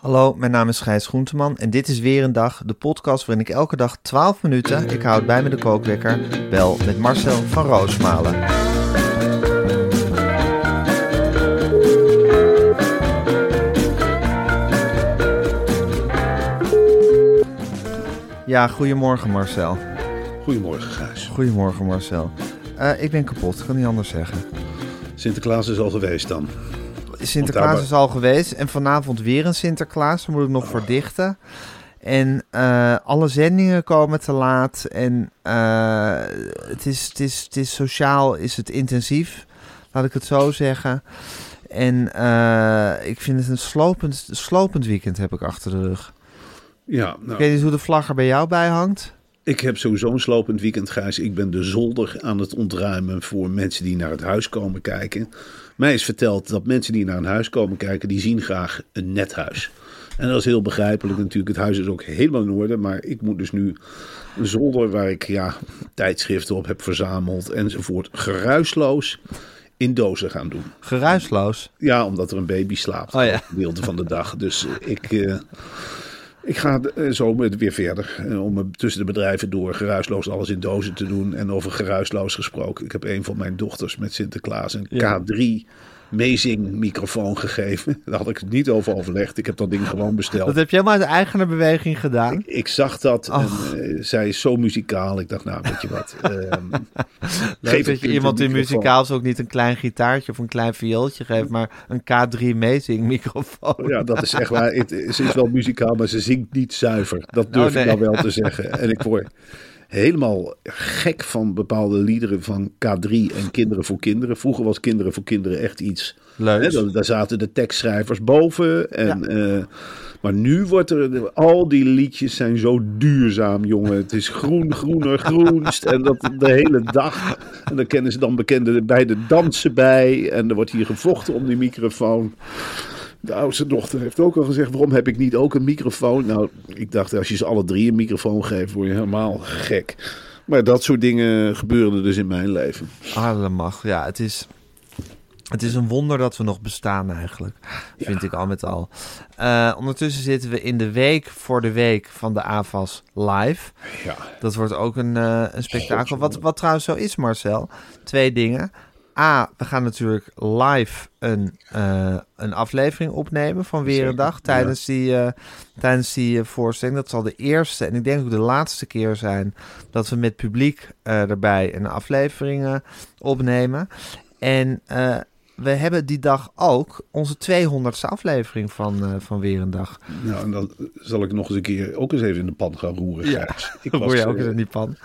Hallo, mijn naam is Gijs Groenteman en dit is weer een dag, de podcast waarin ik elke dag 12 minuten, ik houd bij me de kookwekker, bel met Marcel van Roosmalen. Ja, goedemorgen Marcel. Goedemorgen Gijs. Goedemorgen Marcel. Uh, ik ben kapot, kan niet anders zeggen. Sinterklaas is al geweest dan. Sinterklaas is al geweest en vanavond weer een Sinterklaas. Daar moet ik nog voor dichten. En uh, alle zendingen komen te laat. En uh, het, is, het, is, het is sociaal is het intensief, laat ik het zo zeggen. En uh, ik vind het een slopend, slopend weekend heb ik achter de rug. Ja, nou, ik weet niet hoe de vlag er bij jou bij hangt. Ik heb sowieso een slopend weekend, Gijs. Ik ben de zolder aan het ontruimen voor mensen die naar het huis komen kijken. Mij is verteld dat mensen die naar een huis komen kijken, die zien graag een net huis. En dat is heel begrijpelijk natuurlijk. Het huis is ook helemaal in orde. Maar ik moet dus nu een zolder waar ik ja, tijdschriften op heb verzameld enzovoort. Geruisloos in dozen gaan doen. Geruisloos? Ja, omdat er een baby slaapt. Oh ja. Gedeelte van de dag. Dus ik... Uh, ik ga eh, zo weer verder eh, om tussen de bedrijven door geruisloos alles in dozen te doen. En over geruisloos gesproken. Ik heb een van mijn dochters met Sinterklaas een K3 Amazing microfoon gegeven. Daar had ik het niet over overlegd. Ik heb dat ding gewoon besteld. Dat heb jij maar uit eigen beweging gedaan? Ik, ik zag dat en uh, zij is zo muzikaal. Ik dacht, nou, weet je wat. Um, geef dat je iemand in muzikaal ook niet een klein gitaartje of een klein viooltje geeft, maar een K3 Amazing microfoon. Ja, dat is echt waar. Het, ze is wel muzikaal, maar ze zingt niet zuiver. Dat durf oh, nee. ik nou wel te zeggen. En ik word helemaal gek van bepaalde liederen van K3 en Kinderen voor Kinderen. Vroeger was Kinderen voor Kinderen echt iets. Leuk. Hè, daar zaten de tekstschrijvers boven. En, ja. uh, maar nu wordt er. Al die liedjes zijn zo duurzaam, jongen. Het is groen, groener, groenst. En dat de hele dag. En dan kennen ze dan bekende bij de dansen bij. En er wordt hier gevochten om die microfoon. De oudste dochter heeft ook al gezegd: waarom heb ik niet ook een microfoon? Nou, ik dacht, als je ze alle drie een microfoon geeft, word je helemaal gek. Maar dat soort dingen gebeuren dus in mijn leven. Allemach, ja, het is. Het is een wonder dat we nog bestaan eigenlijk, vind ja. ik al met al. Uh, ondertussen zitten we in de week voor de week van de AVAS live. Ja. Dat wordt ook een, uh, een spektakel. Wat, wat trouwens zo is, Marcel. Twee dingen. A, we gaan natuurlijk live een, uh, een aflevering opnemen van Weer een Dag tijdens die, uh, tijdens die uh, voorstelling. Dat zal de eerste en ik denk ook de laatste keer zijn dat we met publiek erbij een aflevering opnemen. En we hebben die dag ook onze 200ste aflevering van, uh, van Weer een Dag. Nou, en dan zal ik nog eens een keer ook eens even in de pan gaan roeren. Ja, ik roer je ook eens in die pan.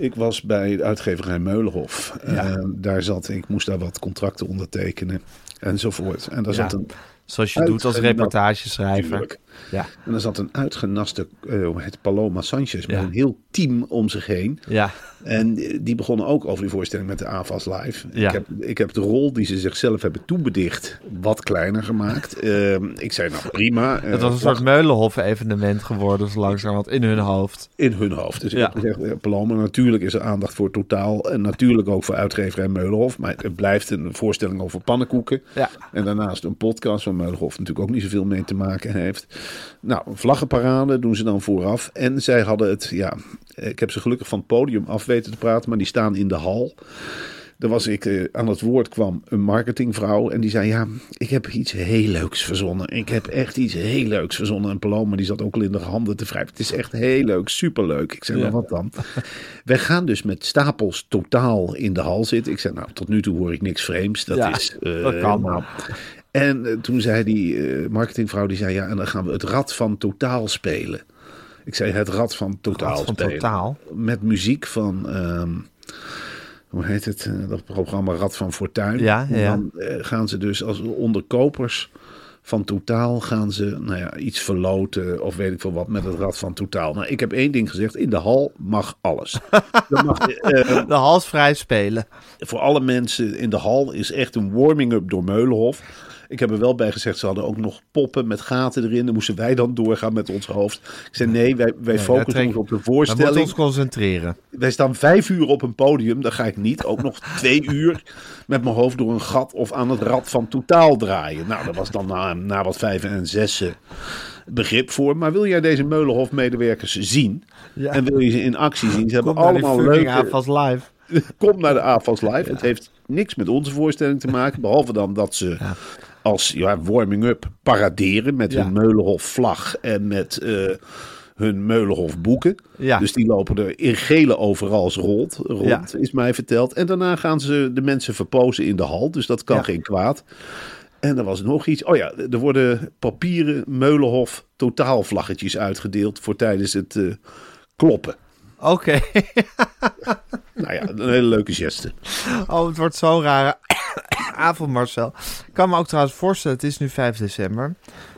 Ik was bij de uitgeverij Meulenhof. Ja. Uh, daar zat, ik moest daar wat contracten ondertekenen enzovoort. En daar ja. zat een Zoals je doet als reportageschrijver. Ja. En er zat een uitgenaste, uh, het Paloma Sanchez, met ja. een heel team om zich heen. Ja. En die begonnen ook over die voorstelling met de AVAS Live. Ja. Ik, heb, ik heb de rol die ze zichzelf hebben toebedicht wat kleiner gemaakt. Uh, ik zei nou prima. Het was een soort Meulenhof-evenement geworden, zo langzamerhand, in hun hoofd. In hun hoofd. Dus ja. ik heb gezegd, Paloma, natuurlijk is er aandacht voor totaal. En natuurlijk ook voor uitgeverij Meulenhof. Maar het blijft een voorstelling over pannenkoeken. Ja. En daarnaast een podcast van Meulenhof natuurlijk ook niet zoveel mee te maken heeft. Nou, vlaggenparade doen ze dan vooraf. En zij hadden het, ja, ik heb ze gelukkig van het podium af weten te praten, maar die staan in de hal. daar was ik eh, aan het woord kwam een marketingvrouw en die zei ja, ik heb iets heel leuks verzonnen. Ik heb echt iets heel leuks verzonnen. En Paloma die zat ook al in de handen te wrijven. Het is echt heel leuk, superleuk. Ik zei, Ja. nou wat dan? Wij gaan dus met stapels totaal in de hal zitten. Ik zei, nou tot nu toe hoor ik niks vreemds. Dat Ja, is eh, dat kan. helemaal- En eh, toen zei die eh, marketingvrouw, die zei ja, en dan gaan we het rad van totaal spelen. Ik zei het rad van totaal Rad van spelen. Totaal? Met muziek van, ehm, hoe heet het, eh, dat programma Rad van Fortuin. Ja, En ja. Dan eh, gaan ze dus als onderkopers van Totaal gaan ze nou ja, iets verloten of weet ik veel wat met het Rad van Totaal. Nou, ik heb één ding gezegd, in de hal mag alles. Dan mag, De hals vrij spelen. voor alle mensen in de hal is echt een warming-up door Meulenhof. Ik heb er wel bij gezegd, ze hadden ook nog poppen met gaten erin. Dan moesten wij dan doorgaan met ons hoofd. Ik zei nee, wij, wij focussen trek- ons op de We moeten voorstelling. ons concentreren. Wij staan vijf uur op een podium, dan ga ik niet. Ook nog twee uur met mijn hoofd door een gat of aan het rad van totaal draaien. Nou, dat was dan na, na wat vijven en zessen begrip voor. Maar wil jij deze Meulenhof-medewerkers zien? Ja. En wil je ze in actie zien? Ze hebben Kom allemaal leuke... AFAS live. Kom naar de AFAS Live. Het heeft niks met onze voorstelling te maken. Behalve dan dat ze als ja, warming-up paraderen met Ja. hun Meulenhof vlag en met eh, hun Meulenhof boeken. Ja. Dus die lopen er in gele overals rond, rond Ja. is mij verteld. En daarna gaan ze de mensen verpozen in de hal. Dus dat kan geen kwaad. En er was nog iets. Oh ja, er worden papieren Meulenhof totaalvlaggetjes uitgedeeld voor tijdens het eh, kloppen. Oké. Nou ja, een hele leuke geste. Oh, het wordt zo'n rare avond, Marcel. Kan me ook trouwens voorstellen, het is nu 5 december.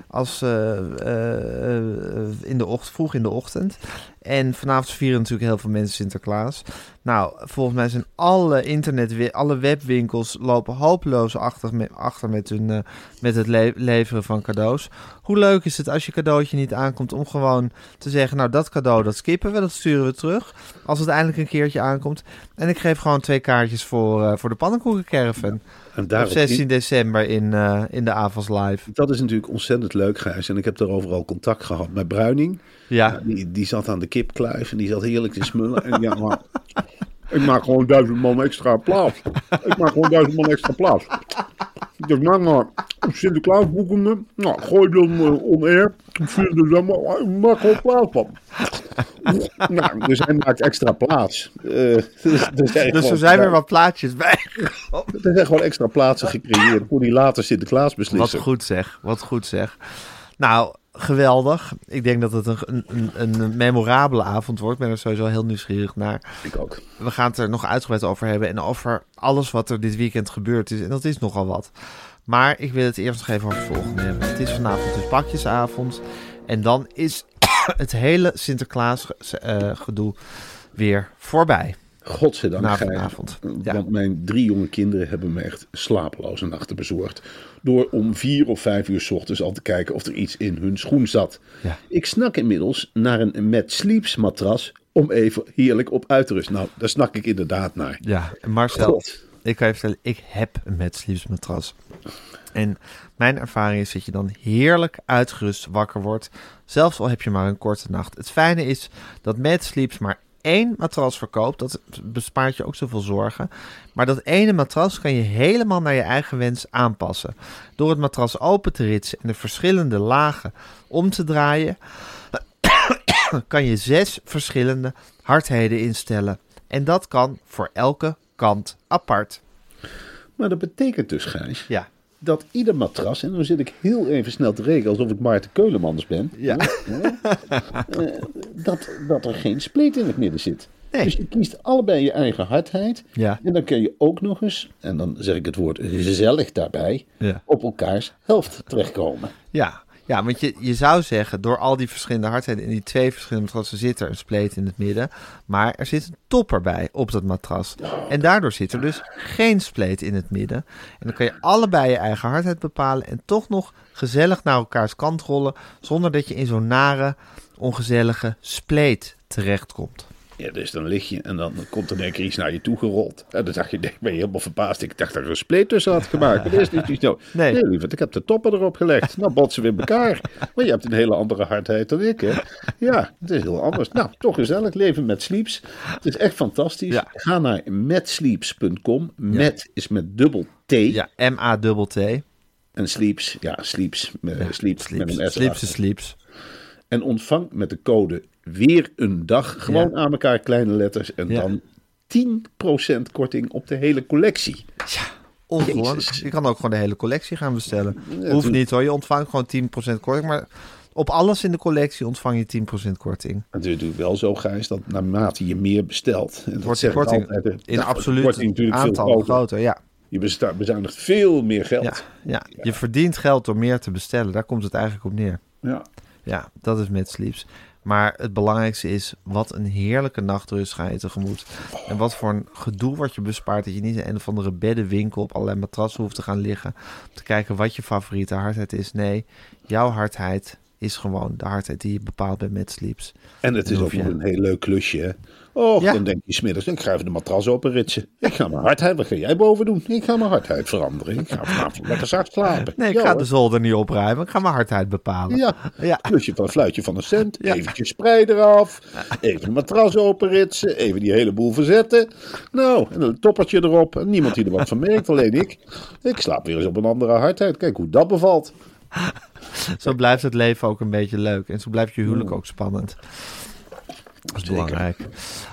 Als eh, eh, eh, in de ochtend, vroeg in de ochtend. En vanavond vieren natuurlijk heel veel mensen Sinterklaas. Nou, volgens mij zijn alle internet, alle webwinkels lopen hopeloos achter met, achter met, hun, eh, met het le- leveren van cadeaus. Hoe leuk is het als je cadeautje niet aankomt om gewoon te zeggen, nou dat cadeau dat skippen we, dat sturen we terug. Als het eindelijk een keertje aankomt. En ik geef gewoon twee kaartjes voor, eh, voor de pannenkoekencaravan. En Op daarop 16 december in, eh, in de Avals Live. Dat is natuurlijk ontzettend leuk, Gijs. En ik heb daarover al contact gehad met Bruining. Ja, Die, die zat aan de kipkluif en die zat heerlijk te smullen. En ja, maar ik maak gewoon duizend man extra plaats. Ik maak gewoon duizend man extra plaats. Dus nou maar, Sinterklaas boeken me. Nou, gooi dan uh, on air. 4 december. Oh, Ik maak gewoon plaats van. nou, dus hij maakt extra plaats. Eh, dus er zijn dus er gewoon- zijn weer wat plaatjes bij. Er zijn gewoon extra plaatsen gecreëerd voor die later Sinterklaas Wat beslissen. goed zeg, wat goed zeg. Nou, geweldig. Ik denk dat het een, een, een, memorabele avond wordt. Ik ben er sowieso heel nieuwsgierig naar. Ik ook. We gaan het er nog uitgebreid over hebben. En over alles wat er dit weekend gebeurd is. En dat is nogal wat. Maar ik wil het eerst nog even over het volgende hebben. Het is vanavond dus pakjesavond. En dan is het hele Sinterklaas eh, gedoe weer voorbij. Godzijdank, Na vanavond. Ja. Want mijn drie jonge kinderen hebben me echt slapeloze nachten bezorgd. Door om vier of vijf uur 's ochtends al te kijken of er iets in hun schoen zat. Ja. Ik snak inmiddels naar een Met Sleeps matras om even heerlijk op uit te rusten. Nou, daar snak ik inderdaad naar. Ja, Marcel, God. ik kan je vertellen, ik heb een Mad Sleeps matras. En mijn ervaring is dat je dan heerlijk uitgerust wakker wordt. Zelfs al heb je maar een korte nacht. Het fijne is dat Mad Sleeps maar één matras verkoopt. Dat bespaart je ook zoveel zorgen. Maar dat ene matras kan je helemaal naar je eigen wens aanpassen. Door het matras open te ritsen en de verschillende lagen om te draaien, kan je zes verschillende hardheden instellen. En dat kan voor elke kant apart. Maar dat betekent dus, Gijs, Ja. Dat ieder matras, en dan zit ik heel even snel te rekenen alsof ik Maarten Keulemans ben, Ja. eh, dat, dat er geen spleet in het midden zit. Nee. Dus je kiest allebei je eigen hardheid. Ja. En dan kun je ook nog eens, en dan zeg ik het woord gezellig daarbij, Ja. op elkaars helft terechtkomen. Ja, ja want je, je zou zeggen, door al die verschillende hardheden in die twee verschillende matrassen zit er een spleet in het midden. Maar er zit een topper bij op dat matras. En daardoor zit er dus geen spleet in het midden. En dan kan je allebei je eigen hardheid bepalen en toch nog gezellig naar elkaars kant rollen. Zonder dat je in zo'n nare, ongezellige spleet terechtkomt. Ja, dus dan lig je en dan komt er een keer iets naar je toe gerold. En dan dacht je, nee, ben je helemaal verbaasd. Ik dacht dat er een spleet tussen had gemaakt. Maar dat is niet niet zo. Nee. Nee, lieverd, ik heb de toppen erop gelegd. Nou botsen we in elkaar. Maar je hebt een hele andere hardheid dan ik, hè. Ja, het is heel anders. Nou, toch gezellig leven met Sleeps. Het is echt fantastisch. Ja. Ga naar metsleeps.com. Met is met dubbel T. Ja, M-A-T-T. En Sleeps, ja, Sleeps, eh, sleeps, met een S Sleeps is sleeps. En ontvang met de code weer een dag. Gewoon Ja. aan elkaar kleine letters. En Ja. dan 10% korting op de hele collectie. Ongelooflijk. Jezus. Je kan ook gewoon de hele collectie gaan bestellen. Ja, Hoeft niet hoor, je ontvangt gewoon 10% korting. Maar op alles in de collectie ontvang je 10% korting. Het is natuurlijk wel zo, Gijs, dat naarmate je meer bestelt. En Wordt ik korting altijd, in absoluut veel aantal groter. groter. Ja, Je bezuinigt veel meer geld. ja, ja. Je verdient geld door meer te bestellen. Daar komt het eigenlijk op neer. Ja. Ja, dat is met Sleeps. Maar het belangrijkste is, wat een heerlijke nachtrust ga je tegemoet. En wat voor een gedoe wordt je bespaard dat je niet in een of andere beddenwinkel op allerlei matrassen hoeft te gaan liggen. Om te kijken wat je favoriete hardheid is. Nee, jouw hardheid is gewoon de hardheid die je bepaalt bij Met Sleeps. En het is ook nog een heel leuk klusje. Oh, Ja. dan denk je smiddags, ik ga even de matras openritsen. Ik ga mijn hardheid, wat ga jij boven doen? Ik ga mijn hardheid veranderen. Ik ga vanavond lekker zacht slapen. Nee, ik Ja, ga hoor. de zolder niet opruimen. Ik ga mijn hardheid bepalen. Ja, Ja. klusje van een fluitje van een cent. Ja. Eventjes sprei eraf. Even de matras openritsen. Even die hele boel verzetten. Nou, en een toppertje erop. Niemand die er wat van merkt, alleen ik. Ik slaap weer eens op een andere hardheid. Kijk hoe dat bevalt. Zo blijft het leven ook een beetje leuk. En zo blijft je huwelijk ook spannend. Dat is belangrijk.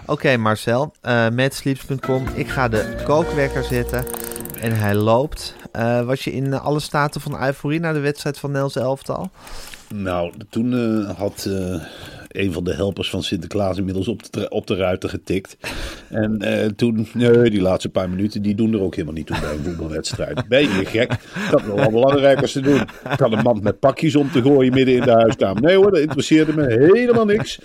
Oké, Marcel. eh Matsleeps.com. Ik ga de kookwekker zetten. En hij loopt. Eh, was je in alle staten van euforie naar de wedstrijd van Nels Elftal? Nou, toen eh, had een van de helpers van Sinterklaas inmiddels op de, op de ruiten getikt. En eh, toen, nee, die laatste paar minuten, die doen er ook helemaal niet toe bij een voetbalwedstrijd. Ben je gek? Dat is wel wat belangrijkers te doen. Ik had een mand met pakjes om te gooien midden in de huiskamer. Nee hoor, dat interesseerde me helemaal niks.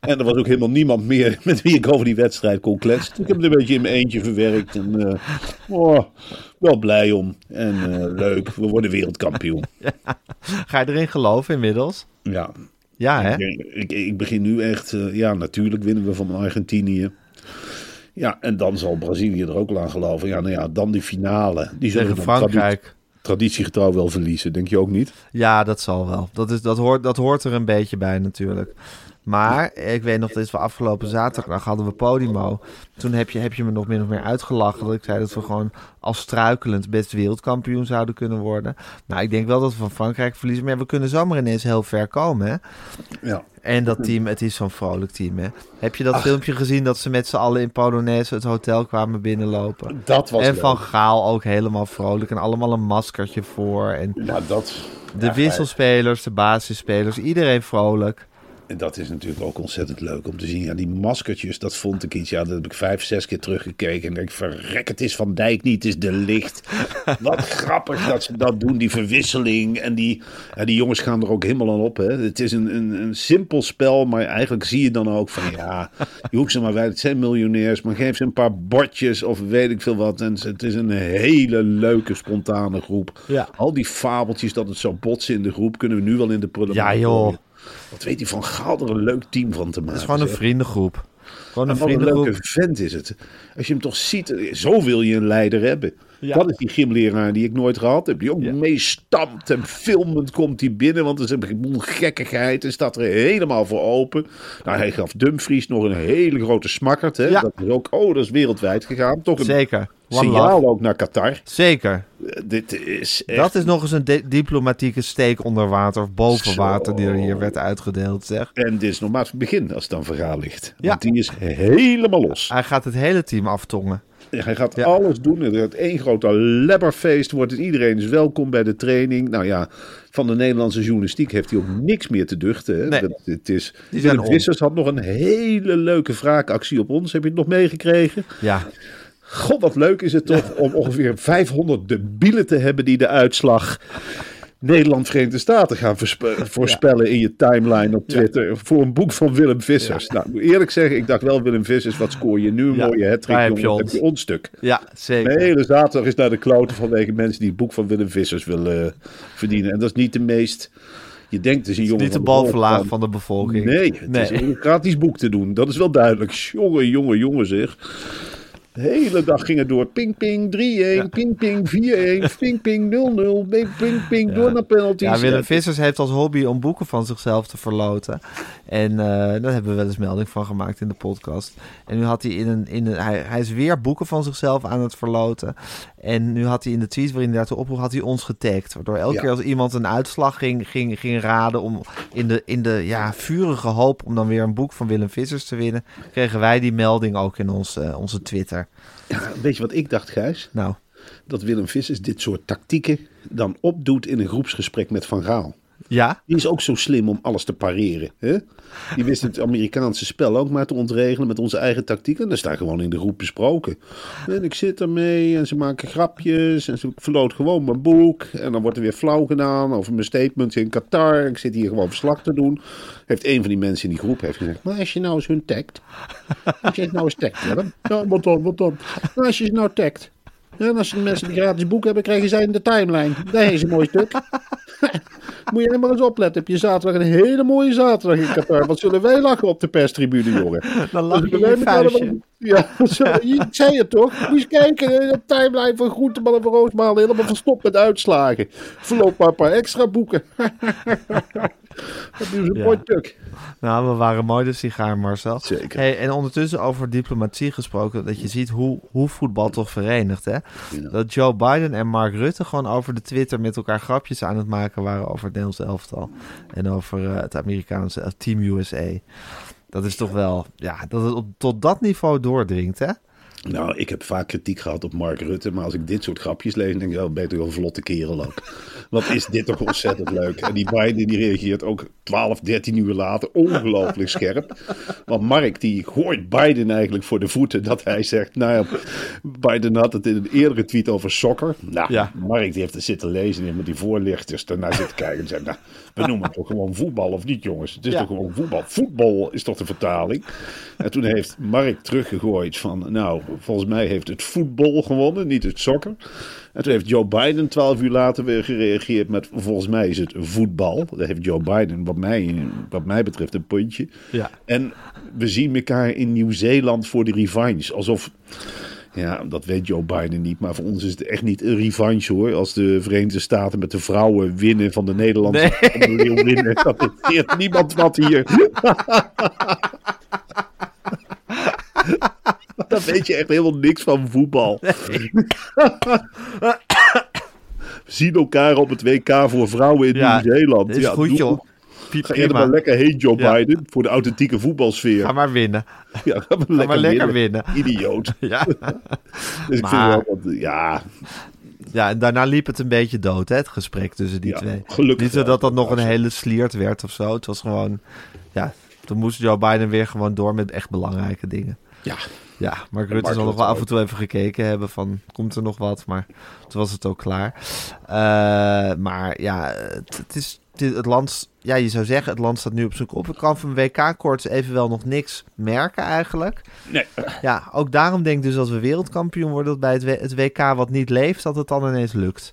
En er was ook helemaal niemand meer met wie ik over die wedstrijd kon kletsen. Ik heb het een beetje in mijn eentje verwerkt. En, eh, oh, wel blij om. En eh, leuk, we worden wereldkampioen. Ga je erin geloven inmiddels? Ja, Ja, hè? ik, ik, ik begin nu echt, eh, ja, natuurlijk winnen we van Argentinië. Ja, en dan zal Brazilië er ook wel aan geloven. Ja, nou ja, dan die finale. Die zullen Tegen Frankrijk. traditiegetrouw wel verliezen, denk je ook niet? Ja, dat zal wel. Dat, is, dat, hoort, dat hoort er een beetje bij natuurlijk. Maar ik weet nog, dit is wel afgelopen zaterdag hadden we Podimo. Toen heb je, heb je me nog min of meer uitgelachen dat ik zei dat we gewoon als struikelend best wereldkampioen zouden kunnen worden. Nou, ik denk wel dat we van Frankrijk verliezen, maar we kunnen zomaar ineens heel ver komen. Hè? Ja. En dat team, het is zo'n vrolijk team. Hè? Heb je dat filmpje gezien dat ze met z'n allen in Polonaise het hotel kwamen binnenlopen? Dat was en leuk. Van Gaal ook helemaal vrolijk en allemaal een maskertje voor. En Ja, dat, de wisselspelers, de basisspelers, iedereen vrolijk. En dat is natuurlijk ook ontzettend leuk om te zien. Ja, die maskertjes, dat vond ik iets. Ja, dat heb ik vijf, zes keer teruggekeken. En denk, verrek, het is Van Dijk niet, het is de licht. Wat grappig dat ze dat doen, die verwisseling. En die, ja, die jongens gaan er ook helemaal aan op. Hè. Het is een, een, een simpel spel, maar eigenlijk zie je dan ook van ja, je hoeft ze maar wij, het zijn miljonairs, maar geef ze een paar bordjes of weet ik veel wat. En het is een hele leuke, spontane groep. Ja. Al die fabeltjes dat het zou botsen in de groep, kunnen we nu wel in de prullenbak Ja, joh. Wat weet hij van Gaal er een leuk team van te maken. Het is gewoon een zeg. vriendengroep. Gewoon een En wat een vriendengroep. leuke vent is het. Als je hem toch ziet, eh, zo wil je een leider hebben. Ja. Dat is die gymleraar die ik nooit gehad heb. Die ook Ja. meestampt en filmend komt hij binnen. Want er is een boel gekkigheid en staat er helemaal voor open. Nou, hij gaf Dumfries nog een hele grote smakkerd. Hè? Ja. Dat is ook, oh, dat is wereldwijd gegaan. Toch een Zeker. One signaal love. ook naar Qatar. Zeker. Eh, dit is echt... Dat is nog eens een di- diplomatieke steek onder water of boven Zo. water die er hier werd uitgedeeld, zeg. En dit is nog maar het begin als het dan verhaal ligt. Ja. Want die is helemaal los. Hij gaat het hele team aftongen. Hij gaat Ja. alles doen. Er wordt één grote lebberfeest. Wordt het. Iedereen is welkom bij de training. Nou ja, van de Nederlandse journalistiek heeft hij ook niks meer te duchten. Hè. Nee. Dat, het is, Willem. Vissers had nog een hele leuke wraakactie op ons. Heb je het nog meegekregen? Ja, God, wat leuk is het toch om ongeveer 500 debielen te hebben die de uitslag Nederland-Verenigde Staten gaan voorspellen in je timeline op Twitter. Voor een boek van Willem Vissers. Nou, ik moet eerlijk zeggen, ik dacht wel, Willem Vissers, wat scoor je nu? Een mooie hat daar heb je ons. Stuk. ja zeker. De hele zaterdag is naar de kloten vanwege mensen die het boek van Willem Vissers willen eh, verdienen. En dat is niet de meest Je denkt, het is een jongen Niet de van bovenlaag Volkskrant. van de bevolking. Nee, het is een gratis boek te doen. Dat is wel duidelijk. Jongen, jongen, jongen zeg. De hele dag ging het door. Ping, ping, 3-1. Ping, ping, 4-1. Ping, ping, 0-0. Ping, ping, ping, door naar penalties. Ja, Willem Vissers heeft als hobby om boeken van zichzelf te verloten. En eh, daar hebben we wel eens melding van gemaakt in de podcast. En nu had hij in een. In een hij, hij is weer boeken van zichzelf aan het verloten. En nu had hij in de tweet waarin hij daartoe oproep, had hij ons getagd. Waardoor elke Ja. keer als iemand een uitslag ging, ging, ging raden om in de, in de ja, vurige hoop om dan weer een boek van Willem Vissers te winnen, kregen wij die melding ook in ons, eh, onze Twitter. Ja, weet je wat ik dacht, Gijs? Nou, Dat Willem Vissers dit soort tactieken dan opdoet in een groepsgesprek met Van Gaal. Ja, Die is ook zo slim om alles te pareren. Hè? Die wist het Amerikaanse spel ook maar te ontregelen met onze eigen tactiek. En dat staat gewoon in de groep besproken. En ik zit ermee en ze maken grapjes. En ze verloot gewoon mijn boek. En dan wordt er weer flauw gedaan over mijn statements in Qatar. Ik zit hier gewoon verslag te doen. Heeft een van die mensen in die groep heeft gezegd. Maar als je nou eens hun tagt. Als je nou eens tagt. Ja, ja, wat dan, wat dan? Nou, als je het nou tagt. Ja, en als de mensen die gratis boek hebben, krijgen zij in de timeline. Daar is een mooi stuk. Moet je helemaal eens opletten. Heb je zaterdag een hele mooie zaterdag in Qatar. Wat zullen wij lachen op de perstribune, jongen. dan lach je Dus je vuistje. Ja, ik zei het toch? Moet je eens kijken. eh, De timeline van Groenteman en van Roosmalen. Helemaal verstopt met uitslagen. Verloop maar een paar extra boeken. Dat is een Ja. mooi stuk. Nou, we waren mooi de sigaar, Marcel. Zeker. Hey, en ondertussen over diplomatie gesproken, dat je ziet hoe, hoe voetbal toch verenigt. Hè? Dat Joe Biden en Mark Rutte gewoon over de Twitter met elkaar grapjes aan het maken waren over het Nederlands elftal. En over eh, het Amerikaanse eh, Team USA. Dat is toch wel, ja, dat het op, tot dat niveau doordringt, hè? Nou, ik heb vaak kritiek gehad op Mark Rutte. Maar als ik dit soort grapjes lees, denk ik, oh, wel een vlotte kerel ook. Wat is dit toch ontzettend leuk. En die Biden die reageert ook 12, 13 uur later ongelooflijk scherp. Want Mark die gooit Biden eigenlijk voor de voeten. Dat hij zegt, nou ja, Biden had het in een eerdere tweet over soccer. Nou, Ja. Mark die heeft er zitten lezen en met die voorlichters daarna zitten kijken. En zegt, nou, we noemen het toch gewoon voetbal of niet jongens? Het is Ja. toch gewoon voetbal. Voetbal is toch de vertaling? En toen heeft Mark teruggegooid van, nou, volgens mij heeft het voetbal gewonnen, niet het soccer. En toen heeft Joe Biden twaalf uur later weer gereageerd met, volgens mij is het voetbal. Daar heeft Joe Biden, wat mij, wat mij betreft, een puntje. Ja. En we zien elkaar in Nieuw-Zeeland voor de revanche. Alsof, ja, dat weet Joe Biden niet. Maar voor ons is het echt niet een revanche hoor. Als de Verenigde Staten met de vrouwen winnen van de Nederlandse nee. winnen. Dat interesseert niemand wat hier. Dan weet je echt helemaal niks van voetbal. We zien elkaar op het WK voor vrouwen in Ja, Nieuw-Zeeland. is Ja, goed, doe- joh. Piep, Ga prima. maar lekker heen, Joe Ja. Biden, voor de authentieke voetbalsfeer. Ga maar winnen. Ja, ga maar maar lekker winnen. Idioot. Ja. Dus ik vind wel dat, ja, ja, en daarna liep het een beetje dood, hè, het gesprek tussen die Ja, twee. gelukkig Niet zo dat dat nog een hele sliert werd of zo. Het was gewoon, ja, toen moest Joe Biden weer gewoon door met echt belangrijke dingen. ja, Ja, Mark Rutte zal nog wel af en toe even gekeken hebben van, komt er nog wat? Maar toen was het ook klaar. Eh, maar ja, het, het is het, het land, ja, je zou zeggen, het land staat nu op zijn kop. Ik kan van WK-koorts evenwel nog niks merken eigenlijk. nee, Ja, ook daarom denk ik dus als we wereldkampioen worden, dat bij het, WK wat niet leeft, dat het dan ineens lukt.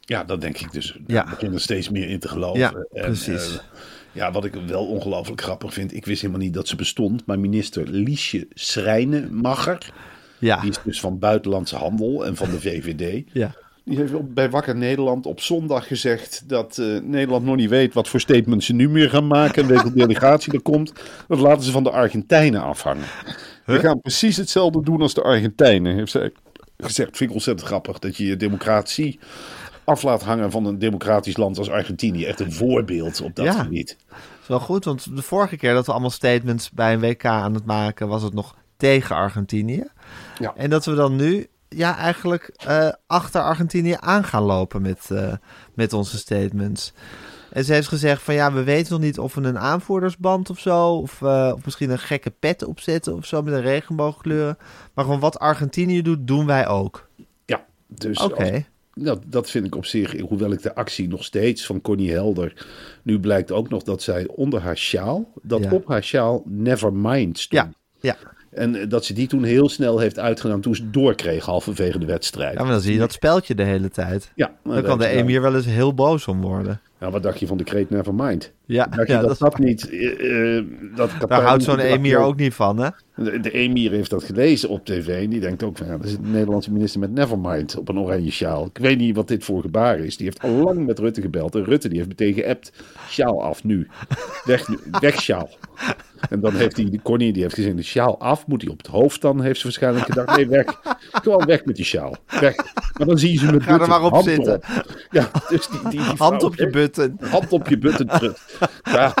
ja, dat denk ik dus. Ja. Ik begin er steeds meer in te geloven. Ja, En, precies. eh, ja, wat ik wel ongelooflijk grappig vind, ik wist helemaal niet dat ze bestond, maar minister Liesje Schrijnemacher, Ja, die is dus van Buitenlandse Handel en van de VVD, ja. Die heeft bij Wakker Nederland op zondag gezegd dat eh, Nederland nog niet weet wat voor statements ze nu meer gaan maken. En welke delegatie er komt. Dat laten ze van de Argentijnen afhangen. We gaan precies hetzelfde doen als de Argentijnen, heeft zij gezegd. Vind ik ontzettend grappig dat je je democratie af laat hangen van een democratisch land als Argentinië. Echt een voorbeeld op dat Ja. gebied. is wel goed, want de vorige keer dat we allemaal statements bij een WK aan het maken, was het nog tegen Argentinië. Ja. En dat we dan nu ja, eigenlijk eh, achter Argentinië aan gaan lopen met, eh, met onze statements. En ze heeft gezegd van ja, we weten nog niet of we een aanvoerdersband of zo, of, eh, of misschien een gekke pet opzetten of zo met een regenboogkleuren. Maar gewoon wat Argentinië doet, doen wij ook. Ja, dus Oké. als- Dat, dat vind ik op zich, hoewel ik de actie nog steeds van Connie Helder. Nu blijkt ook nog dat zij onder haar sjaal, dat Ja. op haar sjaal Nevermind stond. Ja, ja. En eh, dat ze die toen heel snel heeft uitgedaan toen ze doorkreeg halverwege de wedstrijd. ja, maar dan zie je dat speldje de hele tijd. Ja, Dan kan de emir wel eens heel boos om worden. Nou, wat dacht je van de kreet Nevermind? Ja, Dacht je ja, dat dat dat, niet... eh, eh, dat Daar houdt zo'n emir ook niet van, hè? De, de emir heeft dat gelezen op tv en die denkt ook van... Ja, dat is de Nederlandse minister met Nevermind op een oranje sjaal. Ik weet niet wat dit voor gebaar is. Die heeft al lang met Rutte gebeld. En Rutte die heeft meteen geappt. Sjaal af nu. Weg, nu. weg sjaal. En dan heeft hij, Connie die heeft gezien, de sjaal af. Moet hij op het hoofd dan? Heeft ze waarschijnlijk gedacht, nee weg. Gewoon weg met die sjaal. Weg. Maar dan zie je ze met Ga er maar op hand zitten. Ja, dus die, die, die Hand op je heeft- button. Hand op je button terug. Ja.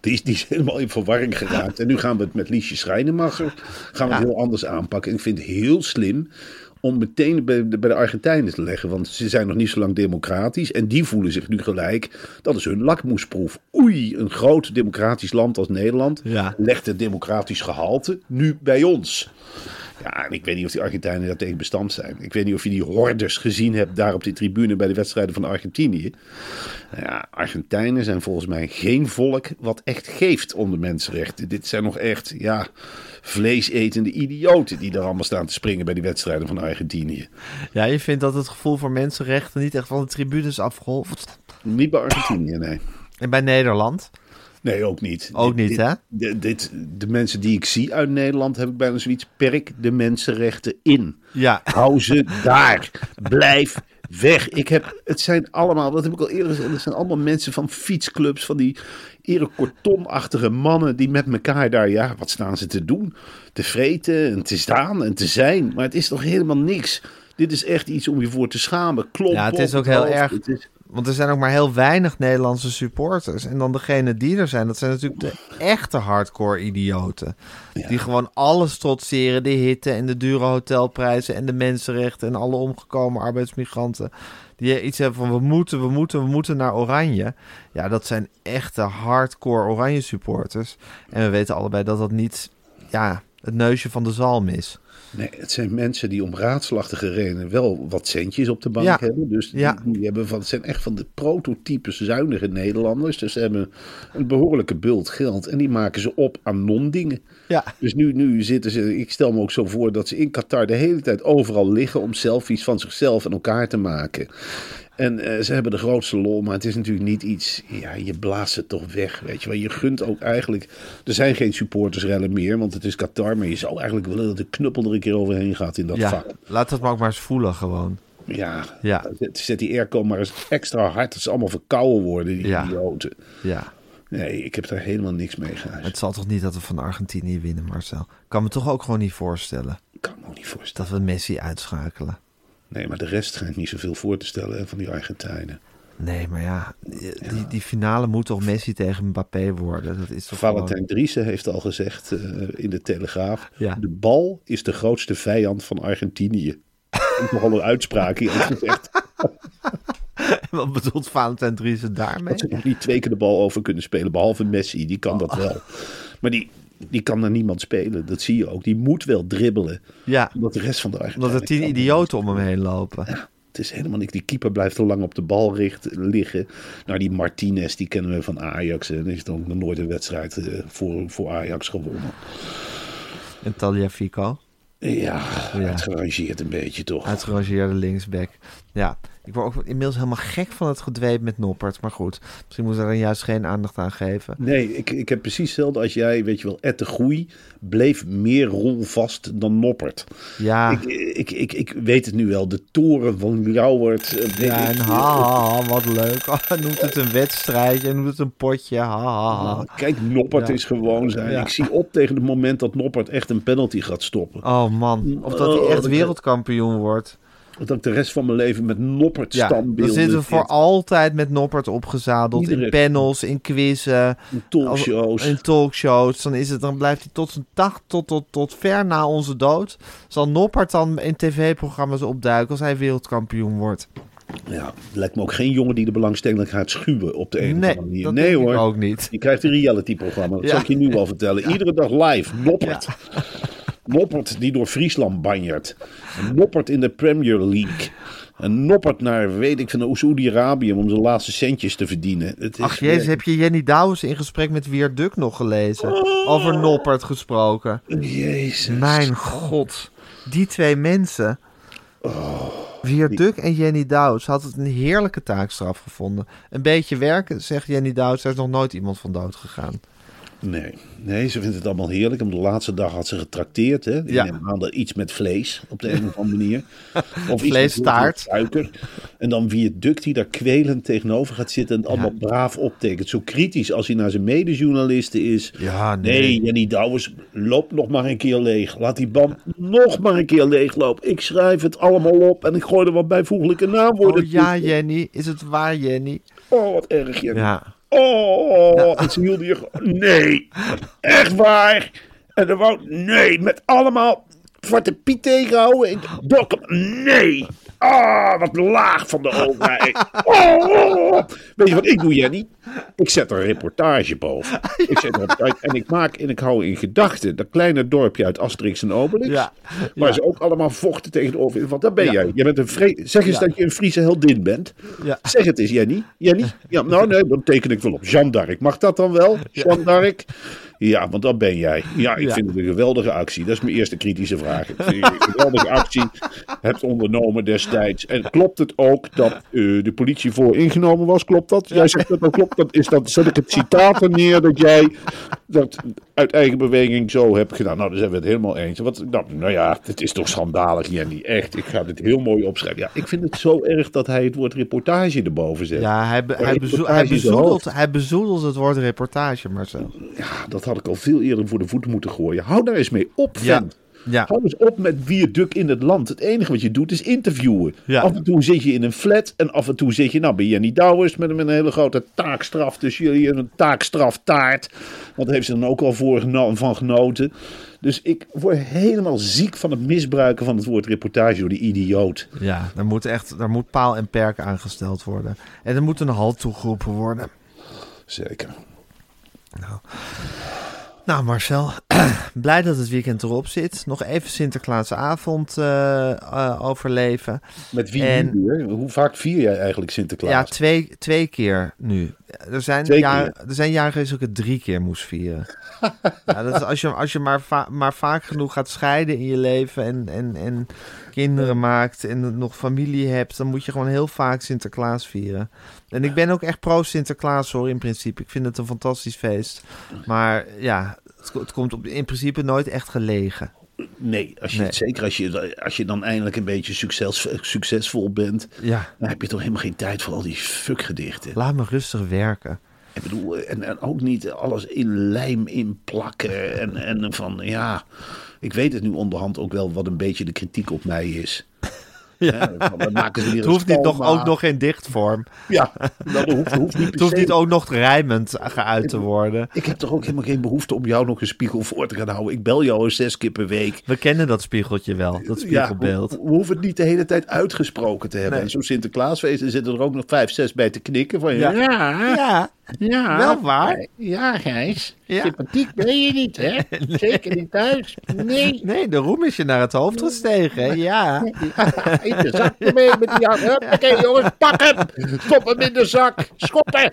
Die is, die is helemaal in verwarring geraakt. En nu gaan we het met Liesje Schrijnemacher gaan we het heel anders aanpakken. En ik vind het heel slim om meteen bij de, bij de Argentijnen te leggen. Want ze zijn nog niet zo lang democratisch. En die voelen zich nu gelijk. Dat is hun lakmoesproef. Oei, een groot democratisch land als Nederland Ja. legt het democratisch gehalte nu bij ons. Ja, en ik weet niet of die Argentijnen daar tegen bestand zijn. Ik weet niet of je die hordes gezien hebt daar op die tribune bij de wedstrijden van Argentinië. Nou Ja, Argentijnen zijn volgens mij geen volk wat echt geeft om de mensenrechten. Dit zijn nog echt, ja, vleesetende idioten die daar allemaal staan te springen bij die wedstrijden van Argentinië. Ja, je vindt dat het gevoel voor mensenrechten niet echt van de tribunes afgeholfd. Niet bij Argentinië, nee. En bij Nederland? Nee, ook niet. Ook Dit- niet, hè? Dit, dit- de mensen die ik zie uit Nederland heb ik bijna zoiets. Perk de mensenrechten in. Ja. Hou ze daar. Blijf weg. Ik heb, het zijn allemaal, dat heb ik al eerder gezegd, het zijn allemaal mensen van fietsclubs, van die erekortonachtige mannen die met elkaar daar, ja, wat staan ze te doen? Te vreten en te staan en te zijn. Maar het is toch helemaal niks. Dit is echt iets om je voor te schamen. Klop Ja, het is ook heel erg. Het is- Want er zijn ook maar heel weinig Nederlandse supporters. En dan degene die er zijn, dat zijn natuurlijk de echte hardcore idioten. Die gewoon alles trotseren. De hitte en de dure hotelprijzen en de mensenrechten en alle omgekomen arbeidsmigranten. Die iets hebben van we moeten, we moeten, we moeten naar Oranje. Ja, dat zijn echte hardcore Oranje supporters. En we weten allebei dat dat niet ja, het neusje van de zalm is. Nee, het zijn mensen die om raadslachtige redenen wel wat centjes op de bank Ja. hebben. Dus die, Ja. die hebben van, het zijn echt van de prototypes zuinige Nederlanders. Dus ze hebben een behoorlijke bult geld en die maken ze op aan non-dingen. Ja. Dus nu, nu zitten ze, ik stel me ook zo voor dat ze in Qatar de hele tijd overal liggen om selfies van zichzelf en elkaar te maken. En eh, ze hebben de grootste lol, maar het is natuurlijk niet iets. Ja, je blaast het toch weg. Weet je wel, je gunt ook eigenlijk. Er zijn geen supportersrellen meer, want het is Qatar. Maar je zou eigenlijk willen dat de knuppel er een keer overheen gaat in dat Ja, vak. laat dat maar ook maar eens voelen gewoon. Ja, Ja. Zet, die airco maar eens extra hard. Dat ze allemaal verkouden worden, die Ja. idioten. Ja. Nee, ik heb daar helemaal niks mee gehuisd. Het zal toch niet dat we van Argentinië winnen, Marcel? Ik kan me toch ook gewoon niet voorstellen Ik kan me ook niet voorstellen. dat we Messi uitschakelen. Nee, maar de rest schijnt niet zoveel voor te stellen hè, van die Argentijnen. Nee, maar ja, die, die finale moet toch Messi tegen Mbappé worden? Dat is toch Valentijn Driessen heeft al gezegd eh, in de Telegraaf. Ja. De bal is de grootste vijand van Argentinië. Nogal een uitspraak. Heeft gezegd Wat bedoelt Valentijn Driessen daarmee? dat ze nog niet twee keer de bal over kunnen spelen. Behalve Messi, die kan dat wel. Maar die, die kan naar niemand spelen. Dat zie je ook. Die moet wel dribbelen. Ja, Omdat de rest van de Argentijnen... omdat er tien idioten om hem heen lopen. Het is helemaal niks. Die keeper blijft te lang op de bal richt, liggen. Nou, die Martinez, die kennen we van Ajax. En heeft ook nog nooit een wedstrijd eh, voor, voor Ajax gewonnen. En Taliafico, Ja, Ja. het gerangeerd een beetje toch. uitgerangeerde linksback. Ja, ik word ook inmiddels helemaal gek van het gedweep met Noppert. Maar goed, misschien moeten we er juist geen aandacht aan geven. Nee, ik, ik heb precies hetzelfde als jij. Weet je wel, Ed de Groei bleef meer rolvast dan Noppert. Ja, Ik, ik, ik, ik weet het nu wel. De toren van Ljouwert. eh, ja en ha, wat leuk. Hij noemt het een wedstrijdje, hij noemt het een potje. Ha, ha, ha. Kijk, Noppert Ja. is gewoon zijn. Ja. Ik zie op tegen het moment dat Noppert echt een penalty gaat stoppen. Oh man, of dat hij Oh, echt wereldkampioen wordt. Dat ik de rest van mijn leven met Noppert Ja, dan standbeelden zitten we voor altijd met Noppert opgezadeld. Iedere- In panels, in quizzen, In talkshows. in talkshows. Dan, is het, dan blijft hij tot zijn dag, tot, tot, tot ver na onze dood. Zal Noppert dan in tv-programma's opduiken als hij wereldkampioen wordt? Ja, lijkt me ook geen jongen die de belangstelling gaat schuwen op de een of andere manier. dat nee hoor. ook niet. Je krijgt een reality-programma. Dat Ja. zal ik je nu wel vertellen. Iedere dag live. Noppert. Noppert die door Friesland banjert. Een Noppert in de Premier League. Een Noppert naar, weet ik, van Oezudi-Arabië om zijn laatste centjes te verdienen. Het is Ach jezus, heb je Jenny Douwes in gesprek met Wier Duk nog gelezen? Over Noppert gesproken. Jezus. Mijn god. Die twee mensen. Vierduk en Jenny Douws had het een heerlijke taakstraf gevonden. Een beetje werken, zegt Jenny Douws, daar is nog nooit iemand van dood gegaan. Nee, nee, ze vindt het allemaal heerlijk. Op de laatste dag had ze getrakteerd. Hè? Ja. Hadden iets met vlees op de een of andere manier. Of Vleestaart. suiker. En dan wie het dukt die daar kwelend tegenover gaat zitten en het allemaal braaf optekent. Zo kritisch als hij naar zijn medejournalisten is. Ja, Nee, nee. Jenny Douwers, loop nog maar een keer leeg. Laat die band nog maar een keer leeglopen. Ik schrijf het allemaal op en ik gooi er wat bijvoeglijke naamwoorden Oh ja. Jenny, is het waar, Jenny? Oh, wat erg, Jenny. Ja. Oh, en ze hielden je gewoon. Nee, echt waar. En dan wou. Nee, met allemaal Zwarte Piet tegenhouden. Ik, Dokkum, nee. Ah, wat laag van de overheid. Oh, weet je wat ik doe, Jenny? Ik zet er een reportage boven. Ik zet uit en ik maak en ik hou in gedachten dat kleine dorpje uit Asterix en Obelix. Ja, Waar ja. ze ook allemaal vochten tegen de overheid. Want daar ben Ja. jij. Je bent een vre- zeg eens dat je een Friese heldin bent. Ja. Zeg het eens, Jenny. Jenny? Ja, nou nee, dan teken ik wel op. Jeanne d'Arc. Mag dat dan wel? Jeanne d'Arc? Ja, want dat ben jij. Ja, ik Ja. vind het een geweldige actie. Dat is mijn eerste kritische vraag. Ik vind je een geweldige actie hebt ondernomen destijds. En klopt het ook dat eh, de politie voor ingenomen was? Klopt dat? Jij zegt dat dat klopt. Dat is dat, zet ik het citaat er neer dat jij dat uit eigen beweging zo hebt gedaan. Nou, daar zijn we het helemaal eens. Wat, nou, nou ja, het is toch schandalig, Jenny. Echt, ik ga dit heel mooi opschrijven. Ja, ik vind het zo erg dat hij het woord reportage erboven zet. Ja, hij, be- hij, bezoedelt, hij bezoedelt het woord reportage, Marcel. Ja, dat had ik al veel eerder voor de voeten moeten gooien. Hou daar eens mee op, Ja. vent. Ja. Hou eens op met duk in het land. Het enige wat je doet is interviewen. Ja. Af en toe zit je in een flat en af en toe zit je nou, bij Jenny Douwers met, met een hele grote taakstraf tussen jullie en een taakstraftaart. Want daar heeft ze dan ook al voor van genoten. Dus ik word helemaal ziek van het misbruiken van het woord reportage door die idioot. Ja, daar moet echt daar moet paal en perk aangesteld worden. En er moet een halt toegeroepen worden. Zeker. Nou, Marcel, blij dat het weekend erop zit. Nog even Sinterklaasavond eh, overleven. Met wie En-? Hoe vaak vier jij eigenlijk Sinterklaas? Ja, twee, twee keer nu. Er zijn, jaren, er zijn jaren geweest dat ik het drie keer moest vieren. ja, dat is als je, als je maar, va- maar vaak genoeg gaat scheiden in je leven en, en, en kinderen maakt en nog familie hebt, dan moet je gewoon heel vaak Sinterklaas vieren. En ik ben ook echt pro Sinterklaas hoor, in principe. Ik vind het een fantastisch feest. Maar ja, het, het komt op, in principe nooit echt gelegen. Nee, als je, Nee. zeker als je, als je dan eindelijk een beetje succes, succesvol bent, Ja, dan heb je toch helemaal geen tijd voor al die fuckgedichten. laat me rustig werken. Ik bedoel, en, en ook niet alles in lijm inplakken. En, en van, ja, ik weet het nu onderhand ook wel wat een beetje de kritiek op mij is. Ja. maken ze Het hoeft niet nog, ook nog in dichtvorm. Ja, dat hoeft, hoeft niet Het hoeft niet ook nog rijmend geuit te worden. Ik heb toch ook helemaal geen behoefte om jou nog een spiegel voor te gaan houden. Ik bel jou zes keer per week. We kennen dat spiegeltje wel, dat spiegelbeeld. Ja, we, we hoeven het niet de hele tijd uitgesproken te hebben. Nee. Zo'n Sinterklaasfeest, er zitten er ook nog vijf, zes bij te knikken. Van, ja, ja, ja, ja, wel waar. Ja, Gijs. Ja. Sympathiek ben je niet, hè? Zeker niet thuis. Nee. Nee, de roem is je naar het hoofd gestegen, hè? ja. In de zak ermee met die hand. Huppakee, jongens, pak hem. Stop hem in de zak. Schoppen.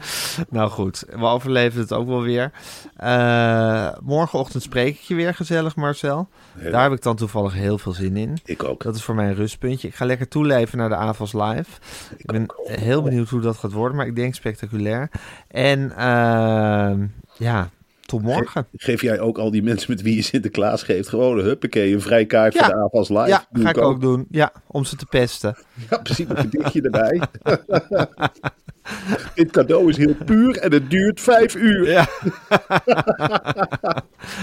Nou goed, we overleven het ook wel weer. Eh, morgenochtend spreek ik je weer gezellig, Marcel. Daar heb ik dan toevallig heel veel zin in. Ik ook. Dat is voor mij een rustpuntje. Ik ga lekker toeleven naar de AVAS Live. Ik ben heel benieuwd hoe dat gaat worden, maar ik denk spectaculair. En ehm, ja, tot morgen. Geef jij ook al die mensen met wie je Sinterklaas geeft gewoon een huppakee, een vrijkaart Ja. voor de AFAS Live? Ja, ga ik ook doen. Ja, om ze te pesten. Ja, precies, een gedichtje erbij. Dit cadeau is heel puur en het duurt vijf uur. Ja.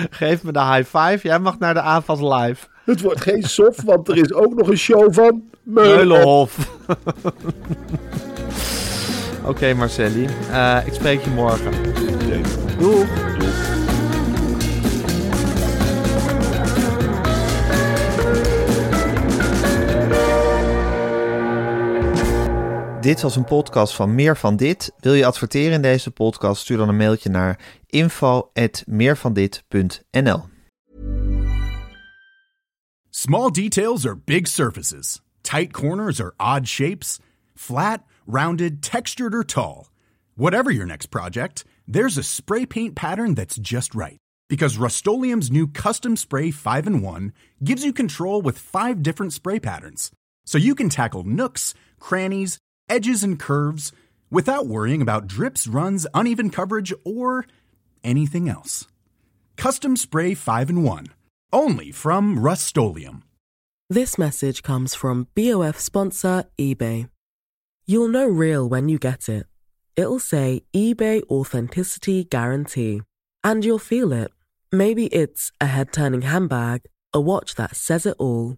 Geef me de high five. Jij mag naar de AVAS Live. Het wordt geen soft, want er is ook nog een show van Meulenhof. Meulenhof. Oké, Marcelli. Eh, ik spreek je morgen. Doeg. Dit was een podcast van Meer van Dit. Wil je adverteren in deze podcast? Stuur dan een mailtje naar info@meervandit.nl. Small details are big surfaces. Tight corners are odd shapes. Flat, rounded, textured, or tall. Whatever your next project, there's a spray paint pattern that's just right. Because Rust-Oleum's new Custom Spray 5 in 1 gives you control with five different spray patterns. So you can tackle nooks, crannies, edges, and curves without worrying about drips, runs, uneven coverage, or anything else. Custom Spray 5 in 1. Only from Rust This message comes from BOF sponsor eBay. You'll know real when you get it. It'll say eBay Authenticity Guarantee. And you'll feel it. Maybe it's a head turning handbag, a watch that says it all,